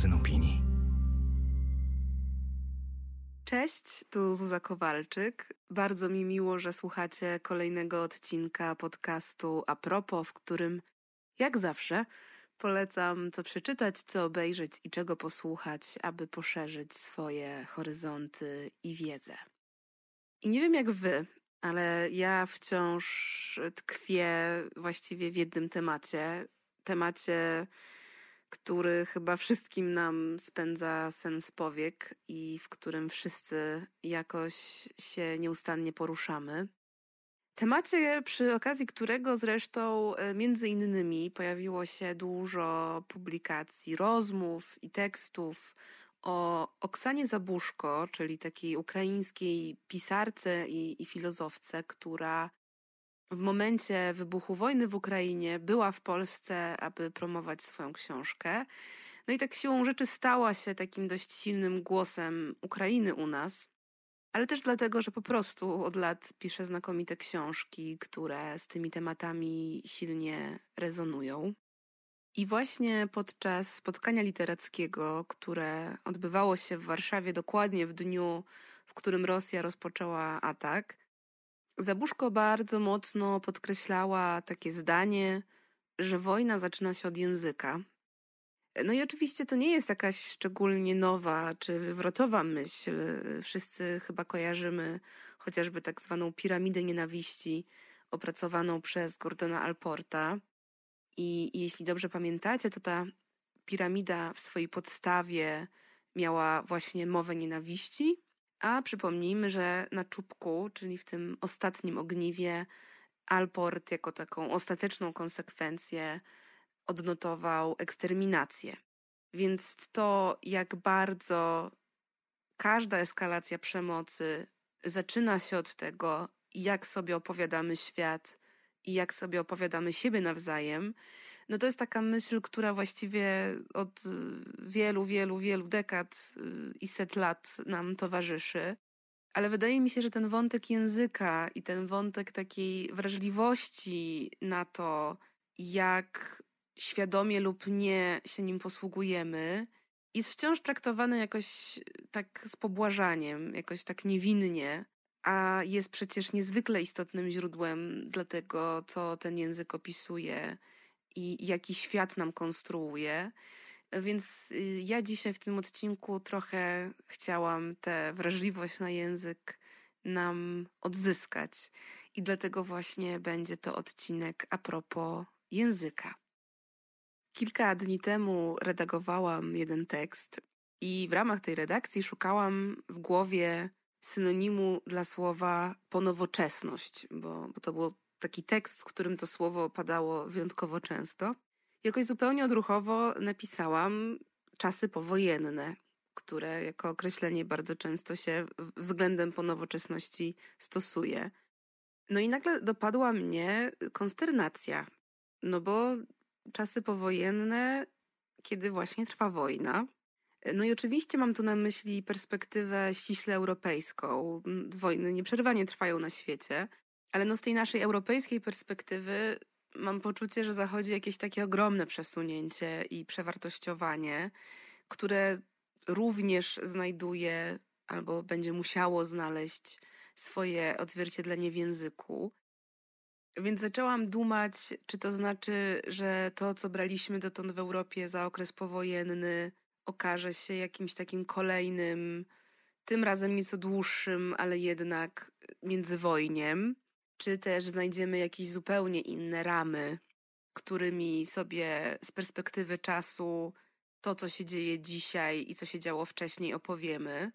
magazyn opinii. Cześć, tu Zuza Kowalczyk. Bardzo mi miło, że słuchacie kolejnego odcinka podcastu A propos, w którym, jak zawsze, polecam co przeczytać, co obejrzeć i czego posłuchać, aby poszerzyć swoje horyzonty i wiedzę. I nie wiem jak wy, ale ja wciąż tkwię właściwie w jednym temacie. Temacie, który chyba wszystkim nam spędza sens powiek i w którym wszyscy jakoś się nieustannie poruszamy. Temacie, przy okazji którego zresztą e, między innymi pojawiło się dużo publikacji, rozmów i tekstów o Oksanie Zabuszko, czyli takiej ukraińskiej pisarce i, i filozofce, która w momencie wybuchu wojny w Ukrainie była w Polsce, aby promować swoją książkę. No i tak siłą rzeczy stała się takim dość silnym głosem Ukrainy u nas, ale też dlatego, że po prostu od lat pisze znakomite książki, które z tymi tematami silnie rezonują. I właśnie podczas spotkania literackiego, które odbywało się w Warszawie dokładnie w dniu, w którym Rosja rozpoczęła atak, Zabuszko bardzo mocno podkreślała takie zdanie, że wojna zaczyna się od języka. No i oczywiście to nie jest jakaś szczególnie nowa czy wywrotowa myśl. Wszyscy chyba kojarzymy chociażby tak zwaną piramidę nienawiści opracowaną przez Gordona Alporta. I, I jeśli dobrze pamiętacie, to ta piramida w swojej podstawie miała właśnie mowę nienawiści, a przypomnijmy, że na czubku, czyli w tym ostatnim ogniwie, Alport jako taką ostateczną konsekwencję odnotował eksterminację. Więc to, jak bardzo każda eskalacja przemocy zaczyna się od tego, jak sobie opowiadamy świat i jak sobie opowiadamy siebie nawzajem, no to jest taka myśl, która właściwie od wielu, wielu, wielu dekad y, i set lat nam towarzyszy. Ale wydaje mi się, że ten wątek języka i ten wątek takiej wrażliwości na to, jak świadomie lub nie się nim posługujemy, jest wciąż traktowany jakoś tak z pobłażaniem, jakoś tak niewinnie, a jest przecież niezwykle istotnym źródłem dla tego, co ten język opisuje i jaki świat nam konstruuje. Więc y, ja dzisiaj w tym odcinku trochę chciałam tę wrażliwość na język nam odzyskać. I dlatego właśnie będzie to odcinek a propos języka. Kilka dni temu redagowałam jeden tekst i w ramach tej redakcji szukałam w głowie synonimu dla słowa ponowoczesność, bo, bo to był taki tekst, w którym to słowo padało wyjątkowo często. Jakoś zupełnie odruchowo napisałam czasy powojenne, które jako określenie bardzo często się względem ponowoczesności stosuje. No i nagle dopadła mnie konsternacja, no bo czasy powojenne, kiedy właśnie trwa wojna, no i oczywiście mam tu na myśli perspektywę ściśle europejską. Wojny nieprzerwanie trwają na świecie, ale no z tej naszej europejskiej perspektywy mam poczucie, że zachodzi jakieś takie ogromne przesunięcie i przewartościowanie, które również znajduje albo będzie musiało znaleźć swoje odzwierciedlenie w języku. Więc zaczęłam dumać, czy to znaczy, że to, co braliśmy dotąd w Europie za okres powojenny, okaże się jakimś takim kolejnym, tym razem nieco dłuższym, ale jednak międzywojniem, czy też znajdziemy jakieś zupełnie inne ramy, którymi sobie z perspektywy czasu to, co się dzieje dzisiaj i co się działo wcześniej, opowiemy.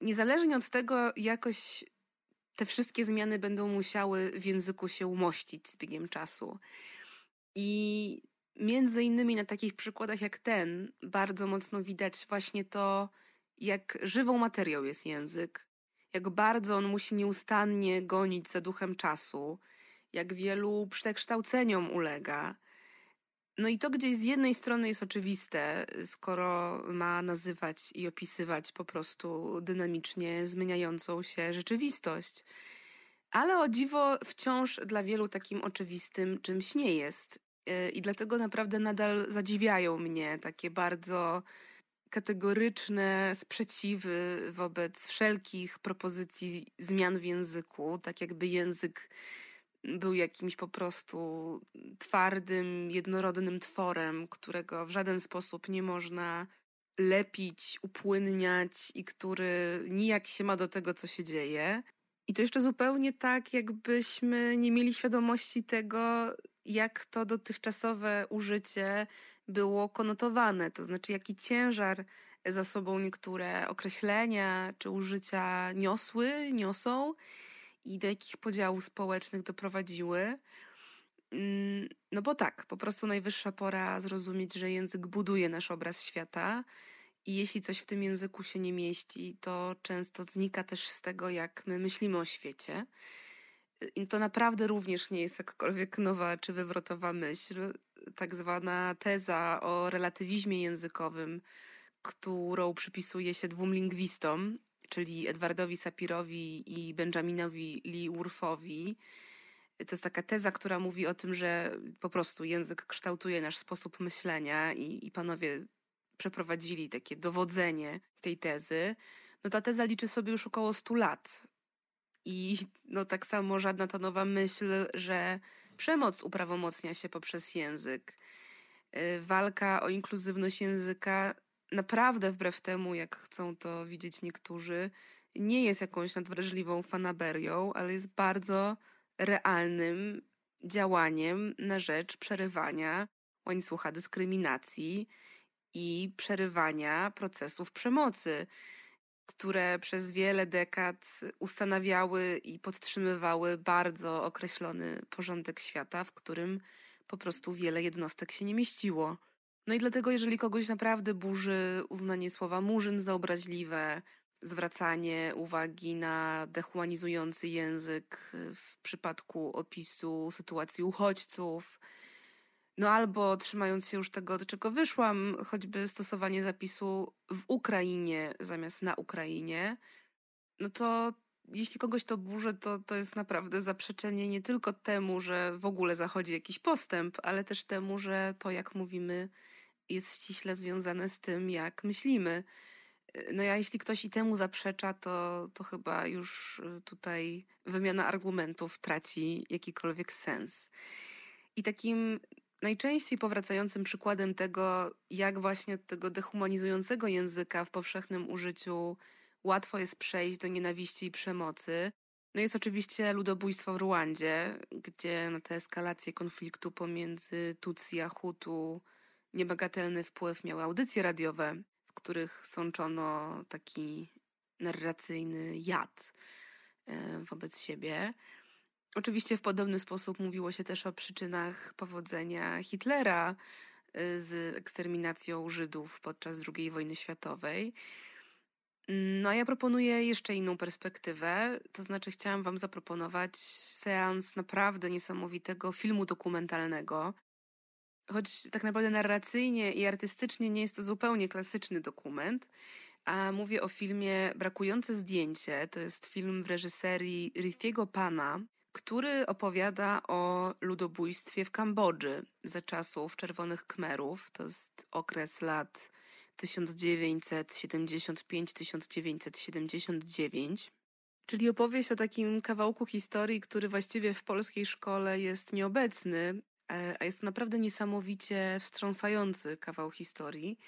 Niezależnie od tego, jakoś te wszystkie zmiany będą musiały w języku się umościć z biegiem czasu. I między innymi na takich przykładach jak ten, bardzo mocno widać właśnie to, jak żywą materią jest język, jak bardzo on musi nieustannie gonić za duchem czasu, jak wielu przekształceniom ulega. No i to gdzieś z jednej strony jest oczywiste, skoro ma nazywać i opisywać po prostu dynamicznie zmieniającą się rzeczywistość. Ale o dziwo wciąż dla wielu takim oczywistym czymś nie jest. Y, I dlatego naprawdę nadal zadziwiają mnie takie bardzo kategoryczne sprzeciwy wobec wszelkich propozycji zmian w języku, tak jakby język był jakimś po prostu twardym, jednorodnym tworem, którego w żaden sposób nie można lepić, upłynniać i który nijak się ma do tego, co się dzieje. I to jeszcze zupełnie tak, jakbyśmy nie mieli świadomości tego, jak to dotychczasowe użycie było konotowane, to znaczy jaki ciężar za sobą niektóre określenia czy użycia niosły, niosą i do jakich podziałów społecznych doprowadziły. Mm, no bo tak, po prostu najwyższa pora zrozumieć, że język buduje nasz obraz świata i jeśli coś w tym języku się nie mieści, to często znika też z tego, jak my myślimy o świecie. I to naprawdę również nie jest jakkolwiek nowa czy wywrotowa myśl. Tak zwana teza o relatywizmie językowym, którą przypisuje się dwóm lingwistom, czyli Edwardowi Sapirowi i Benjaminowi Lee Wurfowi. To jest taka teza, która mówi o tym, że po prostu język kształtuje nasz sposób myślenia i, i panowie przeprowadzili takie dowodzenie tej tezy. No ta teza liczy sobie już około 100 lat. I no tak samo żadna ta nowa myśl, że przemoc uprawomocnia się poprzez język. Y, walka o inkluzywność języka naprawdę wbrew temu, jak chcą to widzieć niektórzy, nie jest jakąś nadwrażliwą fanaberią, ale jest bardzo realnym działaniem na rzecz przerywania łańcucha dyskryminacji i przerywania procesów przemocy, które przez wiele dekad ustanawiały i podtrzymywały bardzo określony porządek świata, w którym po prostu wiele jednostek się nie mieściło. No i dlatego, jeżeli kogoś naprawdę burzy uznanie słowa murzyn za obraźliwe, zwracanie uwagi na dehumanizujący język w przypadku opisu sytuacji uchodźców, no albo trzymając się już tego, do czego wyszłam, choćby stosowanie zapisu w Ukrainie zamiast na Ukrainie, no to jeśli kogoś to burzy, to, to jest naprawdę zaprzeczenie nie tylko temu, że w ogóle zachodzi jakiś postęp, ale też temu, że to, jak mówimy, jest ściśle związane z tym, jak myślimy. No ja jeśli ktoś i temu zaprzecza, to, to chyba już tutaj wymiana argumentów traci jakikolwiek sens. I takim najczęściej powracającym przykładem tego, jak właśnie od tego dehumanizującego języka w powszechnym użyciu łatwo jest przejść do nienawiści i przemocy, no jest oczywiście ludobójstwo w Ruandzie, gdzie na tę eskalację konfliktu pomiędzy Tutsi a Hutu niebagatelny wpływ miały audycje radiowe, w których sączono taki narracyjny jad e, wobec siebie. Oczywiście w podobny sposób mówiło się też o przyczynach powodzenia Hitlera y, z eksterminacją Żydów podczas II wojny światowej. No ja proponuję jeszcze inną perspektywę, to znaczy chciałam Wam zaproponować seans naprawdę niesamowitego filmu dokumentalnego. Choć tak naprawdę narracyjnie i artystycznie nie jest to zupełnie klasyczny dokument, a mówię o filmie Brakujące zdjęcie. To jest film w reżyserii Rithiego Pana, który opowiada o ludobójstwie w Kambodży za czasów Czerwonych Kmerów. To jest okres lat 1975-1979. Czyli opowieść o takim kawałku historii, który właściwie w polskiej szkole jest nieobecny, e, a jest to naprawdę niesamowicie wstrząsający kawał historii.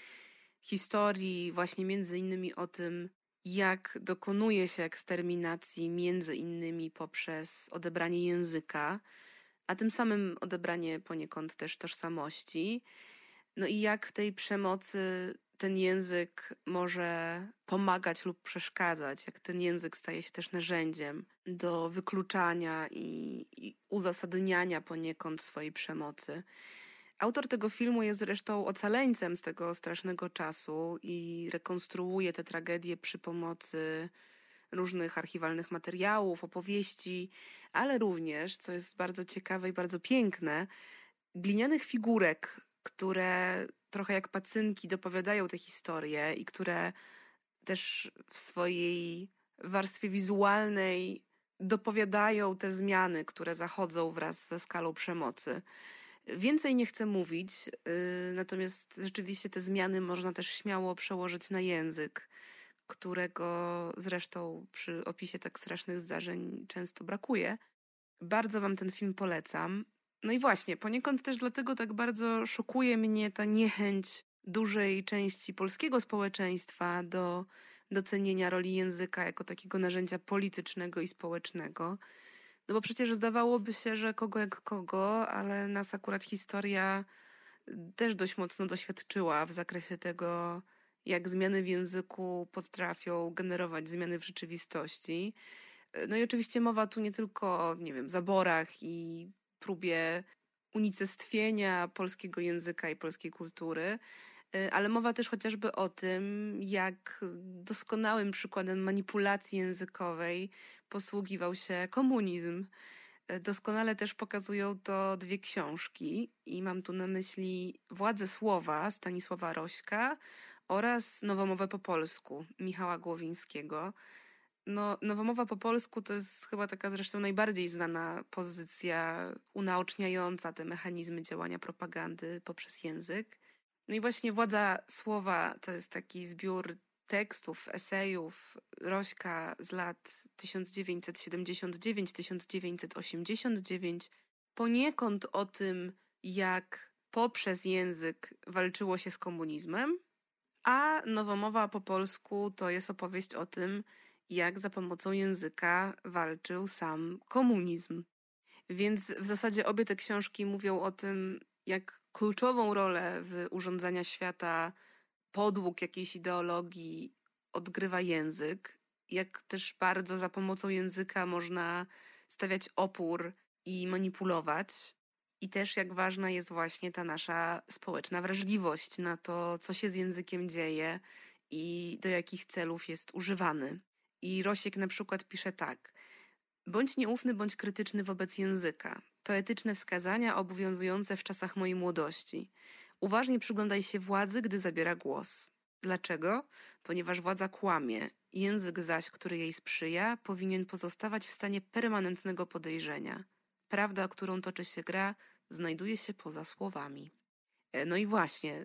Historii właśnie między innymi o tym, jak dokonuje się eksterminacji między innymi poprzez odebranie języka, a tym samym odebranie poniekąd też tożsamości. No i jak w tej przemocy ten język może pomagać lub przeszkadzać, jak ten język staje się też narzędziem do wykluczania i, i uzasadniania poniekąd swojej przemocy. Autor tego filmu jest zresztą ocaleńcem z tego strasznego czasu i rekonstruuje tę tragedię przy pomocy różnych archiwalnych materiałów, opowieści, ale również, co jest bardzo ciekawe i bardzo piękne, glinianych figurek, które trochę jak pacynki dopowiadają tę historię i które też w swojej warstwie wizualnej dopowiadają te zmiany, które zachodzą wraz ze skalą przemocy. Więcej nie chcę mówić, y, natomiast rzeczywiście te zmiany można też śmiało przełożyć na język, którego zresztą przy opisie tak strasznych zdarzeń często brakuje. Bardzo Wam ten film polecam. No i właśnie, poniekąd też dlatego tak bardzo szokuje mnie ta niechęć dużej części polskiego społeczeństwa do docenienia roli języka jako takiego narzędzia politycznego i społecznego. No bo przecież zdawałoby się, że kogo jak kogo, ale nas akurat historia też dość mocno doświadczyła w zakresie tego, jak zmiany w języku potrafią generować zmiany w rzeczywistości. No i oczywiście mowa tu nie tylko o, nie wiem, zaborach i próbie unicestwienia polskiego języka i polskiej kultury, ale mowa też chociażby o tym, jak doskonałym przykładem manipulacji językowej posługiwał się komunizm. Y, doskonale też pokazują to dwie książki i mam tu na myśli Władze Słowa Stanisława Rośka oraz Nowomowę po polsku Michała Głowińskiego. No, nowomowa po polsku to jest chyba taka zresztą najbardziej znana pozycja unaoczniająca te mechanizmy działania propagandy poprzez język. No i właśnie Władza Słowa to jest taki zbiór tekstów, esejów Rośka z lat 1979-1989, poniekąd o tym, jak poprzez język walczyło się z komunizmem, a Nowomowa po polsku to jest opowieść o tym, jak za pomocą języka walczył sam komunizm. Więc w zasadzie obie te książki mówią o tym, jak kluczową rolę w urządzaniu świata podług jakiejś ideologii odgrywa język, jak też bardzo za pomocą języka można stawiać opór i manipulować. I też jak ważna jest właśnie ta nasza społeczna wrażliwość na to, co się z językiem dzieje i do jakich celów jest używany. I Rosiek na przykład pisze tak. Bądź nieufny, bądź krytyczny wobec języka. To etyczne wskazania obowiązujące w czasach mojej młodości. Uważnie przyglądaj się władzy, gdy zabiera głos. Dlaczego? Ponieważ władza kłamie. Język zaś, który jej sprzyja, powinien pozostawać w stanie permanentnego podejrzenia. Prawda, którą toczy się gra, znajduje się poza słowami. E, no i właśnie,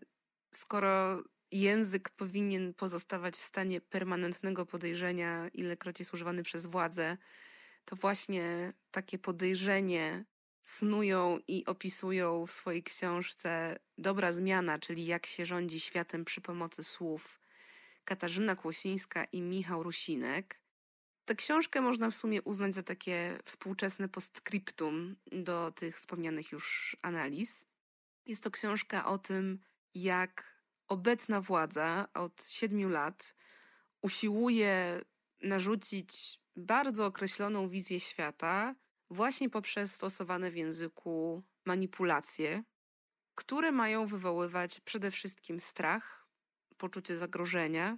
skoro język powinien pozostawać w stanie permanentnego podejrzenia, ilekroć jest używany przez władzę, to właśnie takie podejrzenie snują i opisują w swojej książce Dobra Zmiana, czyli jak się rządzi światem przy pomocy słów, Katarzyna Kłosińska i Michał Rusinek. Tę książkę można w sumie uznać za takie współczesne postscriptum do tych wspomnianych już analiz. Jest to książka o tym, jak obecna władza od siedmiu lat usiłuje narzucić bardzo określoną wizję świata właśnie poprzez stosowane w języku manipulacje, które mają wywoływać przede wszystkim strach, poczucie zagrożenia,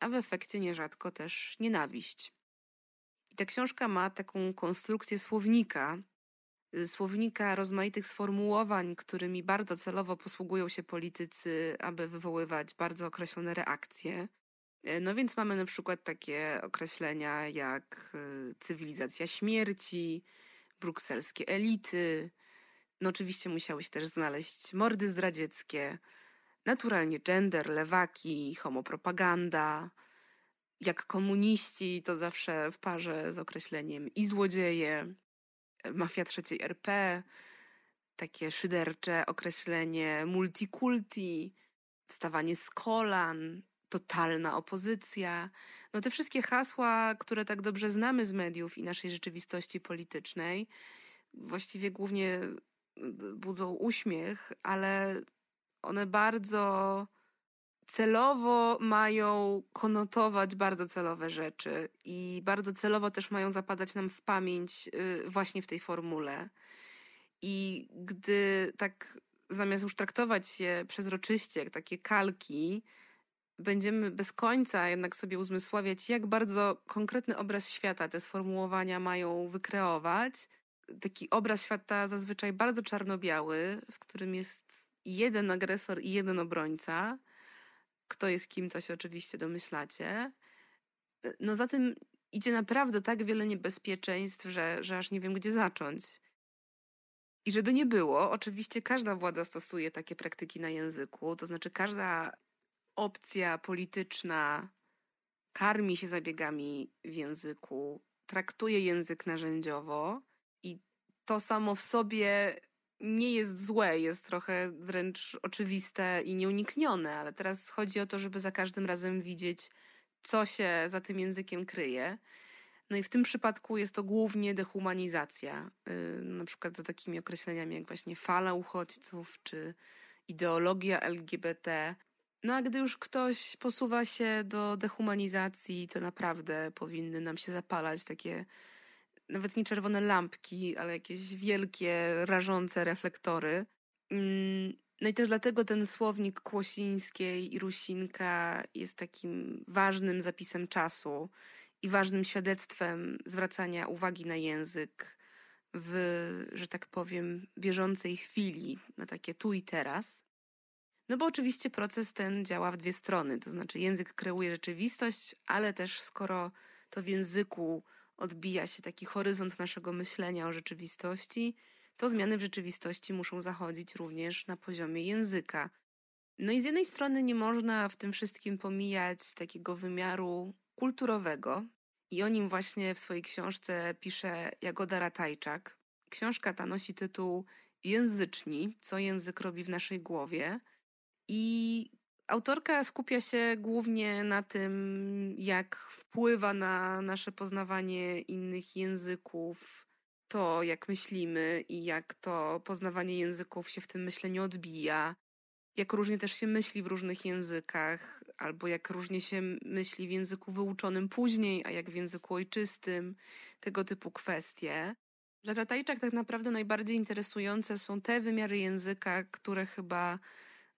a w efekcie nierzadko też nienawiść. I ta książka ma taką konstrukcję słownika, słownika rozmaitych sformułowań, którymi bardzo celowo posługują się politycy, aby wywoływać bardzo określone reakcje. E, no więc mamy na przykład takie określenia jak e, cywilizacja śmierci, brukselskie elity. No oczywiście musiały się też znaleźć mordy zdradzieckie, naturalnie gender, lewaki, homopropaganda. Jak komuniści to zawsze w parze z określeniem i złodzieje mafia trzeciej RP, takie szydercze określenie multikulti, wstawanie z kolan, totalna opozycja. No te wszystkie hasła, które tak dobrze znamy z mediów i naszej rzeczywistości politycznej, właściwie głównie budzą uśmiech, ale one bardzo celowo mają konotować bardzo celowe rzeczy i bardzo celowo też mają zapadać nam w pamięć y, właśnie w tej formule. I gdy tak zamiast już traktować je przezroczyście, jak takie kalki, będziemy bez końca jednak sobie uzmysławiać, jak bardzo konkretny obraz świata te sformułowania mają wykreować. Taki obraz świata zazwyczaj bardzo czarno-biały, w którym jest jeden agresor i jeden obrońca kto jest kim, to się oczywiście domyślacie. No za tym idzie naprawdę tak wiele niebezpieczeństw, że, że aż nie wiem, gdzie zacząć. I żeby nie było, oczywiście każda władza stosuje takie praktyki na języku, to znaczy każda opcja polityczna karmi się zabiegami w języku, traktuje język narzędziowo i to samo w sobie nie jest złe, jest trochę wręcz oczywiste i nieuniknione, ale teraz chodzi o to, żeby za każdym razem widzieć, co się za tym językiem kryje. No i w tym przypadku jest to głównie dehumanizacja, yy, na przykład za takimi określeniami jak właśnie fala uchodźców czy ideologia LGBT. No a gdy już ktoś posuwa się do dehumanizacji, to naprawdę powinny nam się zapalać takie nawet nie czerwone lampki, ale jakieś wielkie, rażące reflektory. Mm, no i też dlatego ten słownik Kłosińskiej i Rusinka jest takim ważnym zapisem czasu i ważnym świadectwem zwracania uwagi na język w, że tak powiem, bieżącej chwili, na takie tu i teraz. No bo oczywiście proces ten działa w dwie strony, to znaczy język kreuje rzeczywistość, ale też skoro to w języku odbija się taki horyzont naszego myślenia o rzeczywistości, to zmiany w rzeczywistości muszą zachodzić również na poziomie języka. No i z jednej strony nie można w tym wszystkim pomijać takiego wymiaru kulturowego, i o nim właśnie w swojej książce pisze Jagoda Ratajczak. Książka ta nosi tytuł Języczni, co język robi w naszej głowie. I autorka skupia się głównie na tym, jak wpływa na nasze poznawanie innych języków to, jak myślimy i jak to poznawanie języków się w tym myśleniu odbija, jak różnie też się myśli w różnych językach, albo jak różnie się myśli w języku wyuczonym później, a jak w języku ojczystym, tego typu kwestie. Dla Ratajczak tak naprawdę najbardziej interesujące są te wymiary języka, które chyba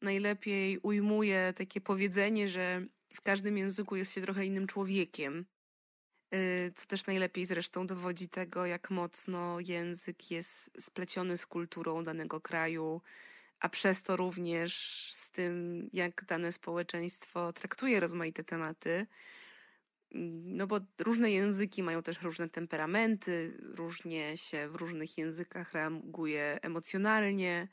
najlepiej ujmuje takie powiedzenie, że w każdym języku jest się trochę innym człowiekiem. Y, co też najlepiej zresztą dowodzi tego, jak mocno język jest spleciony z kulturą danego kraju, a przez to również z tym, jak dane społeczeństwo traktuje rozmaite tematy. No bo różne języki mają też różne temperamenty, różnie się w różnych językach reaguje emocjonalnie.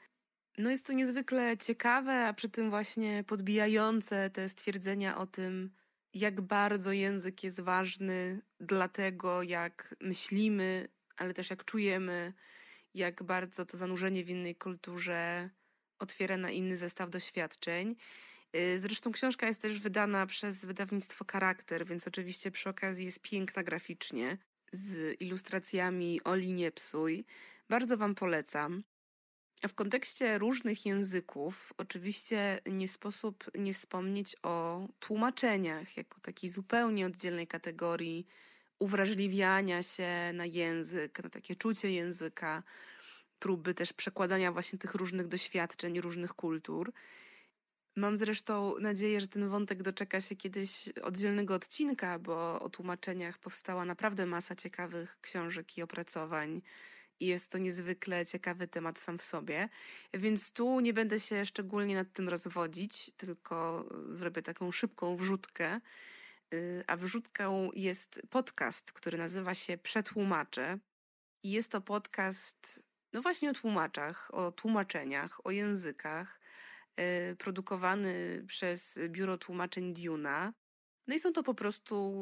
No jest to niezwykle ciekawe, a przy tym właśnie podbijające te stwierdzenia o tym, jak bardzo język jest ważny dla tego, jak myślimy, ale też jak czujemy, jak bardzo to zanurzenie w innej kulturze otwiera na inny zestaw doświadczeń. Y, zresztą książka jest też wydana przez wydawnictwo Charakter, więc oczywiście przy okazji jest piękna graficznie, z ilustracjami Oli Niepsuj. Bardzo Wam polecam. W kontekście różnych języków, oczywiście nie sposób nie wspomnieć o tłumaczeniach, jako takiej zupełnie oddzielnej kategorii uwrażliwiania się na język, na takie czucie języka, próby też przekładania właśnie tych różnych doświadczeń, różnych kultur. Mam zresztą nadzieję, że ten wątek doczeka się kiedyś oddzielnego odcinka, bo o tłumaczeniach powstała naprawdę masa ciekawych książek i opracowań. I jest to niezwykle ciekawy temat sam w sobie. Więc tu nie będę się szczególnie nad tym rozwodzić, tylko zrobię taką szybką wrzutkę. Y, a wrzutką jest podcast, który nazywa się Przetłumacze. I jest to podcast no właśnie o tłumaczach, o tłumaczeniach, o językach, yy, produkowany przez Biuro Tłumaczeń Duna. No i są to po prostu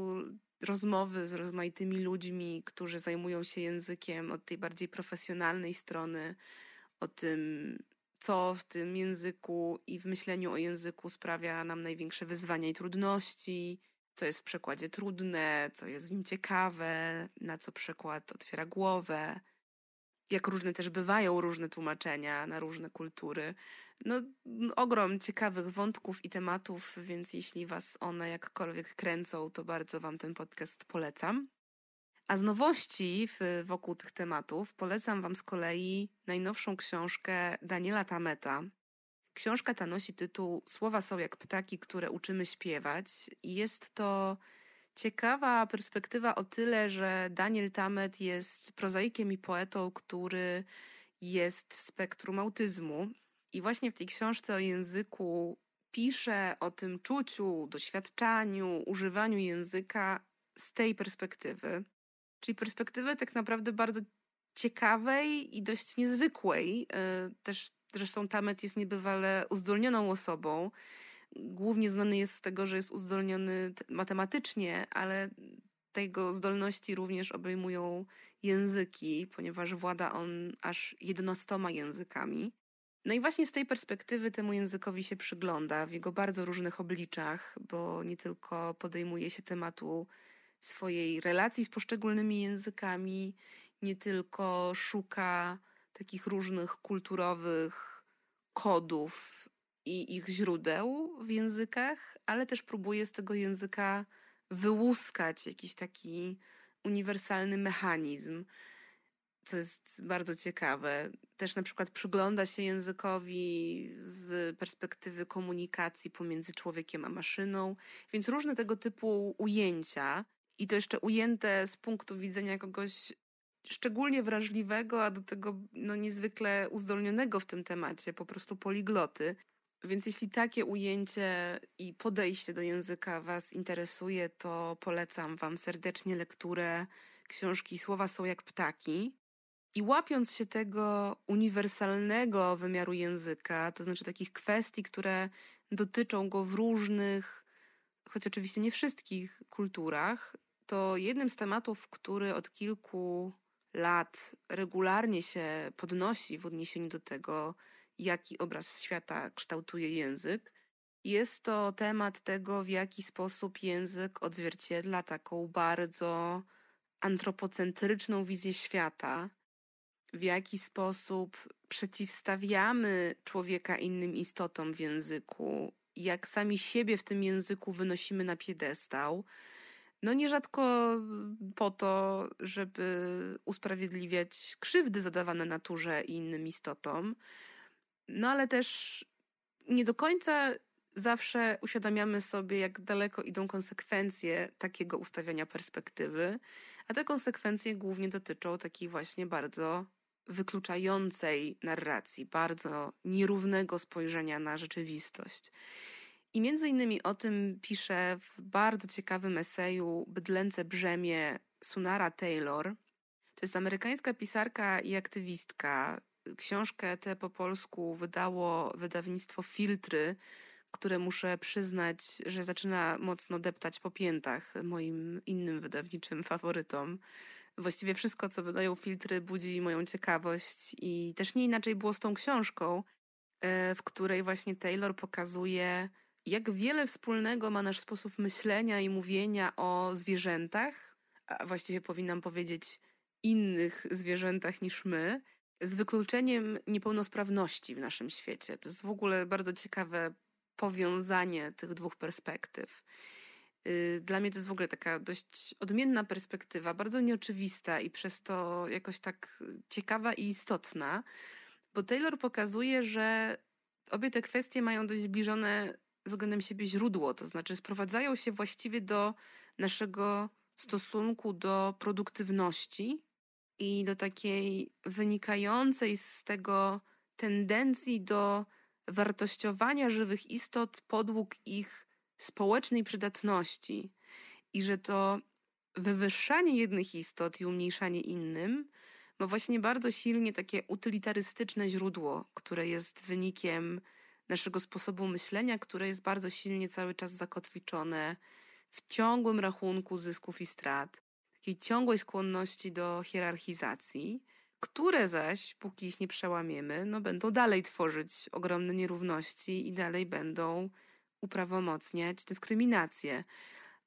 rozmowy z rozmaitymi ludźmi, którzy zajmują się językiem od tej bardziej profesjonalnej strony, o tym, co w tym języku i w myśleniu o języku sprawia nam największe wyzwania i trudności, co jest w przekładzie trudne, co jest w nim ciekawe, na co przekład otwiera głowę jak różne też bywają różne tłumaczenia na różne kultury. No, ogrom ciekawych wątków i tematów, więc jeśli Was one jakkolwiek kręcą, to bardzo Wam ten podcast polecam. A z nowości w, wokół tych tematów polecam Wam z kolei najnowszą książkę Daniela Tameta. Książka ta nosi tytuł Słowa są jak ptaki, które uczymy śpiewać, i jest to ciekawa perspektywa o tyle, że Daniel Tamet jest prozaikiem i poetą, który jest w spektrum autyzmu. I właśnie w tej książce o języku pisze o tym czuciu, doświadczaniu, używaniu języka z tej perspektywy. Czyli perspektywy tak naprawdę bardzo ciekawej i dość niezwykłej. E, też zresztą Tamet jest niebywale uzdolnioną osobą. Głównie znany jest z tego, że jest uzdolniony matematycznie, ale tego zdolności również obejmują języki, ponieważ włada on aż jednostoma językami. No i właśnie z tej perspektywy temu językowi się przygląda w jego bardzo różnych obliczach, bo nie tylko podejmuje się tematu swojej relacji z poszczególnymi językami, nie tylko szuka takich różnych kulturowych kodów i ich źródeł w językach, ale też próbuje z tego języka wyłuskać jakiś taki uniwersalny mechanizm, co jest bardzo ciekawe. Też na przykład przygląda się językowi z perspektywy komunikacji pomiędzy człowiekiem a maszyną, więc różne tego typu ujęcia i to jeszcze ujęte z punktu widzenia kogoś szczególnie wrażliwego, a do tego no, niezwykle uzdolnionego w tym temacie, po prostu poligloty. Więc jeśli takie ujęcie i podejście do języka Was interesuje, to polecam Wam serdecznie lekturę książki Słowa są jak ptaki. I łapiąc się tego uniwersalnego wymiaru języka, to znaczy takich kwestii, które dotyczą go w różnych, choć oczywiście nie wszystkich kulturach, to jednym z tematów, który od kilku lat regularnie się podnosi w odniesieniu do tego, jaki obraz świata kształtuje język, jest to temat tego, w jaki sposób język odzwierciedla taką bardzo antropocentryczną wizję świata, w jaki sposób przeciwstawiamy człowieka innym istotom w języku, jak sami siebie w tym języku wynosimy na piedestał. No nierzadko po to, żeby usprawiedliwiać krzywdy zadawane naturze i innym istotom, no ale też nie do końca zawsze uświadamiamy sobie, jak daleko idą konsekwencje takiego ustawiania perspektywy, a te konsekwencje głównie dotyczą takiej właśnie bardzo wykluczającej narracji, bardzo nierównego spojrzenia na rzeczywistość. I między innymi o tym pisze w bardzo ciekawym eseju Bydlęce brzemię Sunara Taylor. To jest amerykańska pisarka i aktywistka. Książkę tę po polsku wydało wydawnictwo Filtry, które muszę przyznać, że zaczyna mocno deptać po piętach moim innym wydawniczym faworytom. Właściwie wszystko, co wydają filtry, budzi moją ciekawość i też nie inaczej było z tą książką, e, w której właśnie Taylor pokazuje, jak wiele wspólnego ma nasz sposób myślenia i mówienia o zwierzętach, a właściwie powinnam powiedzieć innych zwierzętach niż my, z wykluczeniem niepełnosprawności w naszym świecie. To jest w ogóle bardzo ciekawe powiązanie tych dwóch perspektyw. Y, dla mnie to jest w ogóle taka dość odmienna perspektywa, bardzo nieoczywista i przez to jakoś tak ciekawa i istotna, bo Taylor pokazuje, że obie te kwestie mają dość zbliżone względem siebie źródło, to znaczy sprowadzają się właściwie do naszego stosunku do produktywności i do takiej wynikającej z tego tendencji do wartościowania żywych istot podług ich społecznej przydatności i że to wywyższanie jednych istot i umniejszanie innym ma właśnie bardzo silnie takie utylitarystyczne źródło, które jest wynikiem naszego sposobu myślenia, które jest bardzo silnie cały czas zakotwiczone w ciągłym rachunku zysków i strat, takiej ciągłej skłonności do hierarchizacji, które zaś, póki ich nie przełamiemy, no będą dalej tworzyć ogromne nierówności i dalej będą uprawomocniać dyskryminację.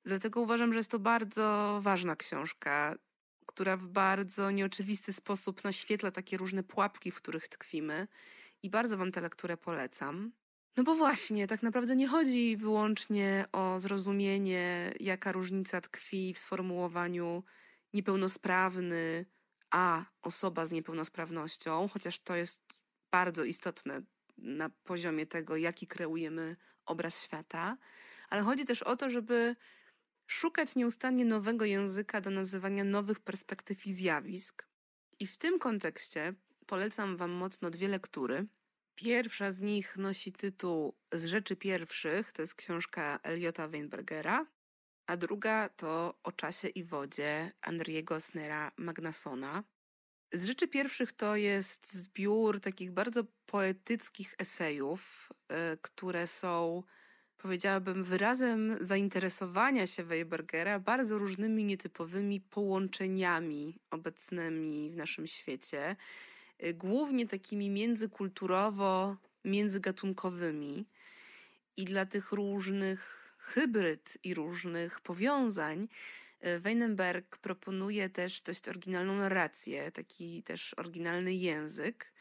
Dlatego uważam, że jest to bardzo ważna książka, która w bardzo nieoczywisty sposób naświetla takie różne pułapki, w których tkwimy i bardzo Wam tę lekturę polecam. No bo właśnie, tak naprawdę nie chodzi wyłącznie o zrozumienie, jaka różnica tkwi w sformułowaniu niepełnosprawny, a osoba z niepełnosprawnością, chociaż to jest bardzo istotne na poziomie tego, jaki kreujemy obraz świata, ale chodzi też o to, żeby szukać nieustannie nowego języka do nazywania nowych perspektyw i zjawisk. I w tym kontekście polecam Wam mocno dwie lektury. Pierwsza z nich nosi tytuł Z rzeczy pierwszych, to jest książka Eliota Weinbergera, a druga to O czasie i wodzie Andriego Snera Magnasona. Z rzeczy pierwszych to jest zbiór takich bardzo poetyckich esejów, e, które są, powiedziałabym, wyrazem zainteresowania się Weibergera bardzo różnymi nietypowymi połączeniami obecnymi w naszym świecie, głównie takimi międzykulturowo, międzygatunkowymi. I dla tych różnych hybryd i różnych powiązań E, Weinberg proponuje też dość oryginalną narrację, taki też oryginalny język.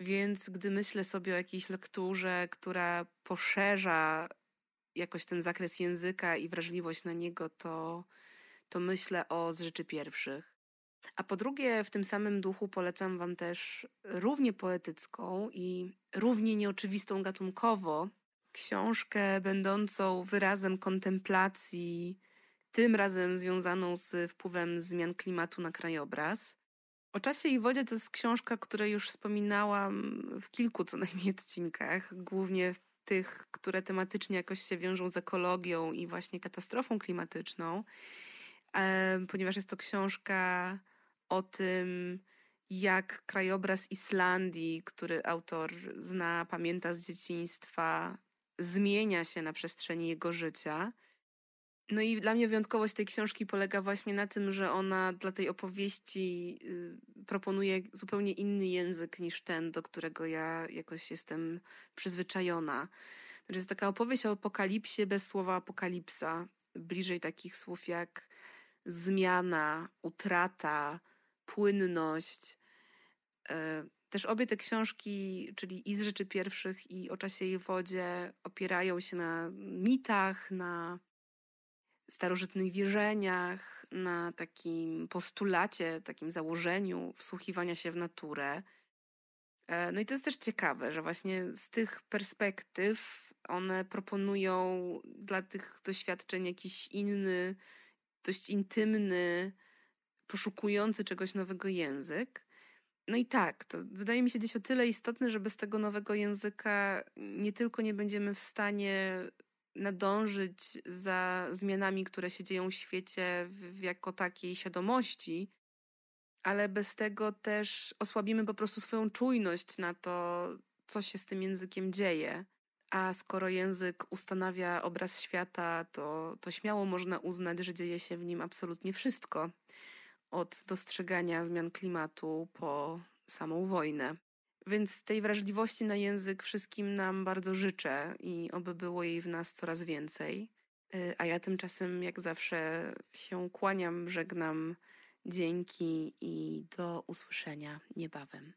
Więc gdy myślę sobie o jakiejś lekturze, która poszerza jakoś ten zakres języka i wrażliwość na niego, to, to myślę o z rzeczy pierwszych. A po drugie, w tym samym duchu polecam Wam też równie poetycką i równie nieoczywistą gatunkowo książkę będącą wyrazem kontemplacji tym razem związaną z wpływem zmian klimatu na krajobraz. O czasie i wodzie to jest książka, której już wspominałam w kilku co najmniej odcinkach, głównie w tych, które tematycznie jakoś się wiążą z ekologią i właśnie katastrofą klimatyczną, ponieważ jest to książka o tym, jak krajobraz Islandii, który autor zna, pamięta z dzieciństwa, zmienia się na przestrzeni jego życia. No i dla mnie wyjątkowość tej książki polega właśnie na tym, że ona dla tej opowieści y, proponuje zupełnie inny język niż ten, do którego ja jakoś jestem przyzwyczajona. To jest taka opowieść o apokalipsie bez słowa apokalipsa, bliżej takich słów jak zmiana, utrata, płynność. E, też obie te książki, czyli i z rzeczy pierwszych, i o czasie i wodzie, opierają się na mitach, na starożytnych wierzeniach, na takim postulacie, takim założeniu wsłuchiwania się w naturę. E, no i to jest też ciekawe, że właśnie z tych perspektyw one proponują dla tych doświadczeń jakiś inny, dość intymny, poszukujący czegoś nowego język. No i tak, to wydaje mi się gdzieś o tyle istotne, że bez tego nowego języka nie tylko nie będziemy w stanie nadążyć za zmianami, które się dzieją w świecie w, jako takiej świadomości, ale bez tego też osłabimy po prostu swoją czujność na to, co się z tym językiem dzieje. A skoro język ustanawia obraz świata, to, to śmiało można uznać, że dzieje się w nim absolutnie wszystko. Od dostrzegania zmian klimatu po samą wojnę. Więc tej wrażliwości na język wszystkim nam bardzo życzę i oby było jej w nas coraz więcej. Y, a ja tymczasem, jak zawsze, się kłaniam, żegnam. Dzięki i do usłyszenia niebawem.